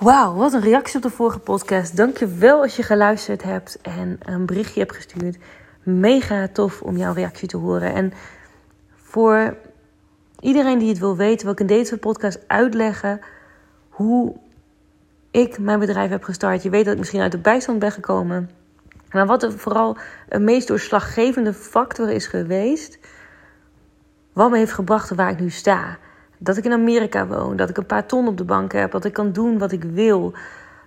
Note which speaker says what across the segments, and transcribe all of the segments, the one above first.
Speaker 1: Wauw, wat een reactie op de vorige podcast. Dankjewel als je geluisterd hebt en een berichtje hebt gestuurd. Mega tof om jouw reactie te horen. En voor iedereen die het wil weten, wil ik in deze podcast uitleggen hoe ik mijn bedrijf heb gestart. Je weet dat ik misschien uit de bijstand ben gekomen. Maar wat er vooral een meest doorslaggevende factor is geweest, wat me heeft gebracht waar ik nu sta. Dat ik in Amerika woon, dat ik een paar ton op de bank heb, dat ik kan doen wat ik wil.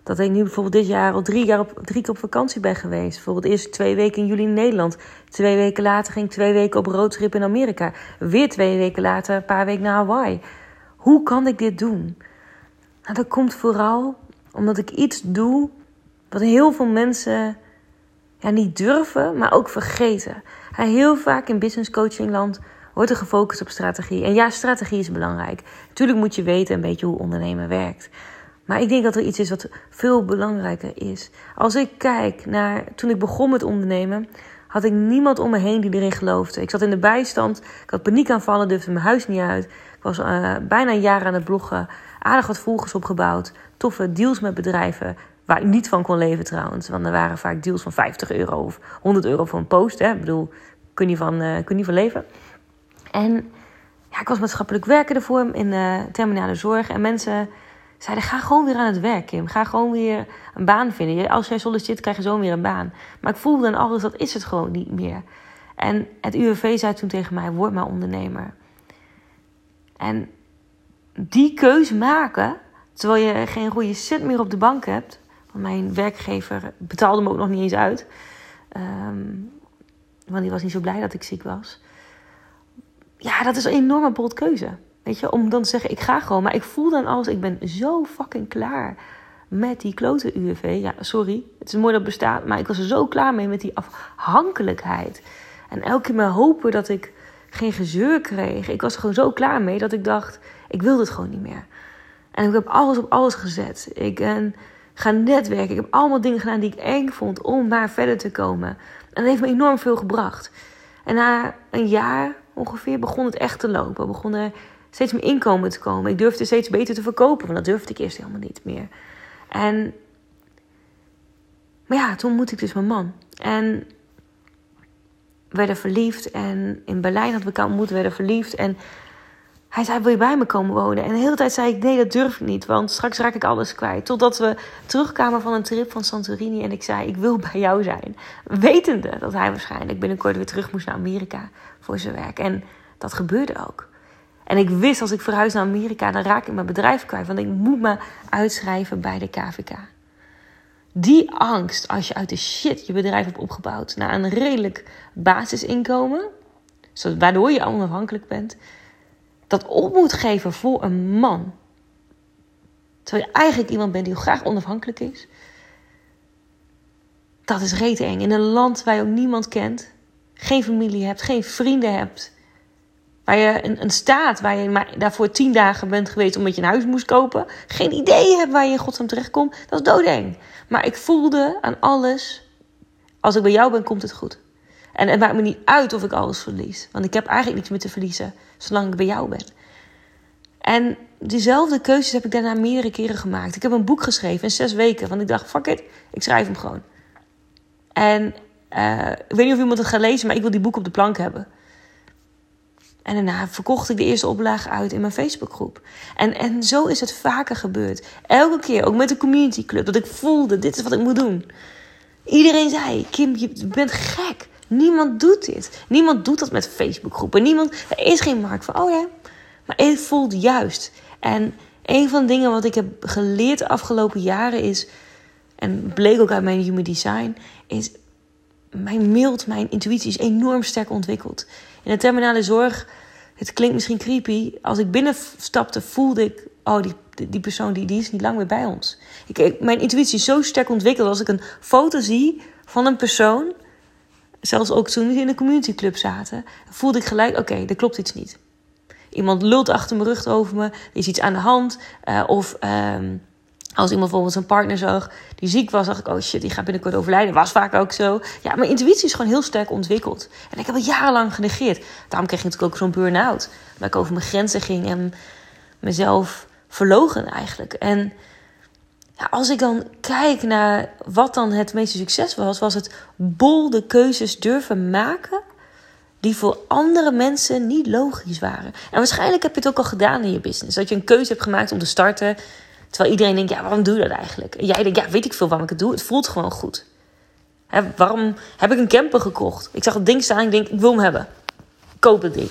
Speaker 1: Dat ik nu bijvoorbeeld dit jaar al drie, jaar op, keer op vakantie ben geweest. Bijvoorbeeld eerst twee weken in juli in Nederland. Twee weken later ging ik twee weken op roadtrip in Amerika. Weer twee weken later een paar weken naar Hawaii. Hoe kan ik dit doen? Nou, dat komt vooral omdat ik iets doe wat heel veel mensen ja, niet durven, maar ook vergeten. Heel vaak in business coaching land wordt er gefocust op strategie. En ja, strategie is belangrijk. Natuurlijk moet je weten een beetje hoe ondernemen werkt. Maar ik denk dat er iets is wat veel belangrijker is. Als ik kijk naar toen ik begon met ondernemen, had ik niemand om me heen die erin geloofde. Ik zat in de bijstand, ik had paniekaanvallen, durfde mijn huis niet uit. Ik was uh, bijna een jaar aan het bloggen, aardig wat volgers opgebouwd, toffe deals met bedrijven. Waar ik niet van kon leven trouwens. Want er waren vaak deals van 50 euro of 100 euro voor een post. Hè. Ik bedoel, kun je van, uh, kun je van leven. En ja, ik was maatschappelijk werken ervoor in de terminale zorg. En mensen zeiden, ga gewoon weer aan het werk, Kim. Ga gewoon weer een baan vinden. Als jij solliciteert, krijg je zo weer een baan. Maar ik voelde dan alles, dat is het gewoon niet meer. En het UWV zei toen tegen mij, word maar ondernemer. En die keuze maken, terwijl je geen goede cent meer op de bank hebt... Want mijn werkgever betaalde me ook nog niet eens uit. Um, want die was niet zo blij dat ik ziek was ja, dat is een enorme bold keuze. Weet je, om dan te zeggen, ik ga gewoon. Maar ik voel dan alles, ik ben zo fucking klaar met die klote UWV. Ja, sorry, het is mooi dat het bestaat, maar ik was er zo klaar mee met die afhankelijkheid. En elke keer maar hopen dat ik geen gezeur kreeg. Ik was er gewoon zo klaar mee dat ik dacht, ik wil dit gewoon niet meer. En ik heb alles op alles gezet. Ik ben gaan netwerken. Ik heb allemaal dingen gedaan die ik eng vond om maar verder te komen. En dat heeft me enorm veel gebracht. En na een jaar ongeveer begon het echt te lopen. Begon er steeds meer inkomen te komen. Ik durfde steeds beter te verkopen, want dat durfde ik eerst helemaal niet meer. En, maar ja, toen moet ik dus mijn man. En we werden verliefd. En in Berlijn hadden we elkaar ontmoet, we werden verliefd. En hij zei, wil je bij me komen wonen? En de hele tijd zei ik, nee, dat durf ik niet. Want straks raak ik alles kwijt. Totdat we terugkwamen van een trip van Santorini. En ik zei, ik wil bij jou zijn. Wetende dat hij waarschijnlijk binnenkort weer terug moest naar Amerika voor zijn werk. En dat gebeurde ook. En ik wist, als ik verhuis naar Amerika, dan raak ik mijn bedrijf kwijt. Want ik moet me uitschrijven bij de KVK. Die angst, als je uit de shit je bedrijf hebt opgebouwd... naar een redelijk basisinkomen... waardoor je onafhankelijk bent dat op moet geven voor een man. Terwijl je eigenlijk iemand bent die graag onafhankelijk is. Dat is rete eng. In een land waar je ook niemand kent. Geen familie hebt, geen vrienden hebt. Waar je een, een staat waar je maar daarvoor tien dagen bent geweest omdat je een huis moest kopen. Geen idee hebt waar je in godsnaam terechtkomt. Dat is doodeng. Maar ik voelde aan alles. Als ik bij jou ben, komt het goed. En het maakt me niet uit of ik alles verlies. Want ik heb eigenlijk niets meer te verliezen zolang ik bij jou ben. En diezelfde keuzes heb ik daarna meerdere keren gemaakt. Ik heb een boek geschreven in zes weken. Want ik dacht, fuck it, ik schrijf hem gewoon. En uh, ik weet niet of iemand het gaat lezen, maar ik wil die boek op de plank hebben. En daarna verkocht ik de eerste oplage uit in mijn Facebookgroep. En, en zo is het vaker gebeurd. Elke keer, ook met de community club, dat ik voelde, dit is wat ik moet doen. Iedereen zei, Kim, je bent gek. Niemand doet dit. Niemand doet dat met Facebookgroepen. Niemand, er is geen markt voor. Oh ja, maar het voelt juist. En een van de dingen wat ik heb geleerd de afgelopen jaren is, en bleek ook uit mijn human design, is mijn mild, mijn intuïtie is enorm sterk ontwikkeld. In de terminale zorg, het klinkt misschien creepy, als ik binnenstapte voelde ik, oh die, die persoon die, die is niet lang meer bij ons. Ik, mijn intuïtie is zo sterk ontwikkeld als ik een foto zie van een persoon zelfs ook toen we in de communityclub zaten, voelde ik gelijk: oké, er klopt iets niet. Iemand lult achter mijn rug over me, er is iets aan de hand. Uh, of um, als iemand bijvoorbeeld zijn partner zag die ziek was, dacht ik: oh shit, die gaat binnenkort overlijden. Was vaak ook zo. Ja, mijn intuïtie is gewoon heel sterk ontwikkeld. En ik heb het jarenlang genegeerd. Daarom kreeg ik natuurlijk ook zo'n burn-out. Dat ik over mijn grenzen ging en mezelf verlogen eigenlijk. En als ik dan kijk naar wat dan het meeste succes was, was het bolde keuzes durven maken die voor andere mensen niet logisch waren. En waarschijnlijk heb je het ook al gedaan in je business. Dat je een keuze hebt gemaakt om te starten. Terwijl iedereen denkt, ja, waarom doe je dat eigenlijk? En jij denkt, ja, weet ik veel waarom ik het doe. Het voelt gewoon goed. Hè, waarom heb ik een camper gekocht? Ik zag het ding staan en ik denk, ik wil hem hebben. Ik koop het ding.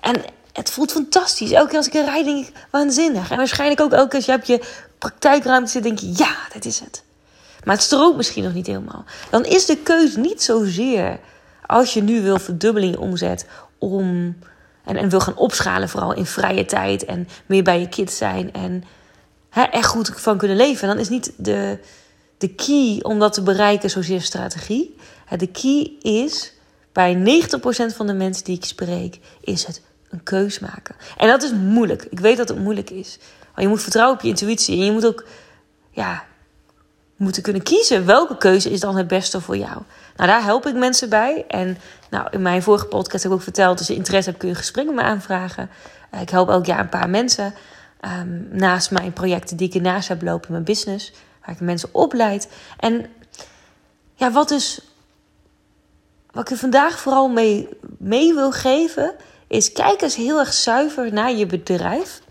Speaker 1: En het voelt fantastisch. Elke keer als ik er rijd, denk waanzinnig. En waarschijnlijk ook elke keer als je op je praktijkruimte zit, denk je, ja, dat is het. Maar het strookt misschien nog niet helemaal. Dan is de keuze niet zozeer als je nu wil verdubbelen in je omzet om, en, en wil gaan opschalen, vooral in vrije tijd en meer bij je kids zijn en hè, echt goed van kunnen leven, dan is niet de, de key om dat te bereiken zozeer strategie. De key is bij 90% van de mensen die ik spreek, is het een keus maken. En dat is moeilijk. Ik weet dat het moeilijk is. Maar je moet vertrouwen op je intuïtie. En je moet ook ja, moeten kunnen kiezen welke keuze is dan het beste voor jou. Nou, daar help ik mensen bij. En nou, in mijn vorige podcast heb ik ook verteld, als je interesse hebt kun je gesprekken me aanvragen. Eh, ik help elk jaar een paar mensen. Um, naast mijn projecten die ik ernaast heb lopen in mijn business. Waar ik mensen opleid. En ja, wat dus... Wat ik er vandaag vooral mee, mee wil geven... is kijk eens heel erg zuiver naar je bedrijf.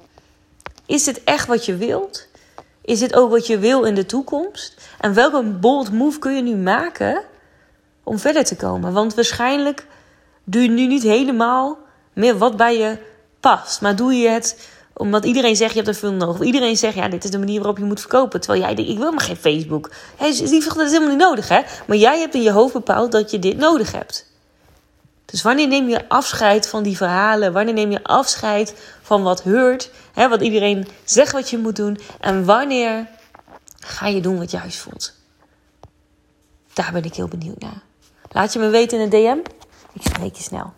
Speaker 1: Is dit echt wat je wilt? Is dit ook wat je wil in de toekomst? En welke bold move kun je nu maken om verder te komen? Want waarschijnlijk doe je nu niet helemaal meer wat bij je past. Maar doe je het omdat iedereen zegt je hebt er veel nodig. Of iedereen zegt ja, dit is de manier waarop je moet verkopen. Terwijl jij denkt ik wil maar geen Facebook. Hey, dat is helemaal niet nodig hè. Maar jij hebt in je hoofd bepaald dat je dit nodig hebt. Dus wanneer neem je afscheid van die verhalen? Wanneer neem je afscheid van wat heurt? Hè, wat iedereen zegt wat je moet doen? En wanneer ga je doen wat juist voelt? Daar ben ik heel benieuwd naar. Laat je me weten in een DM. Ik spreek je snel.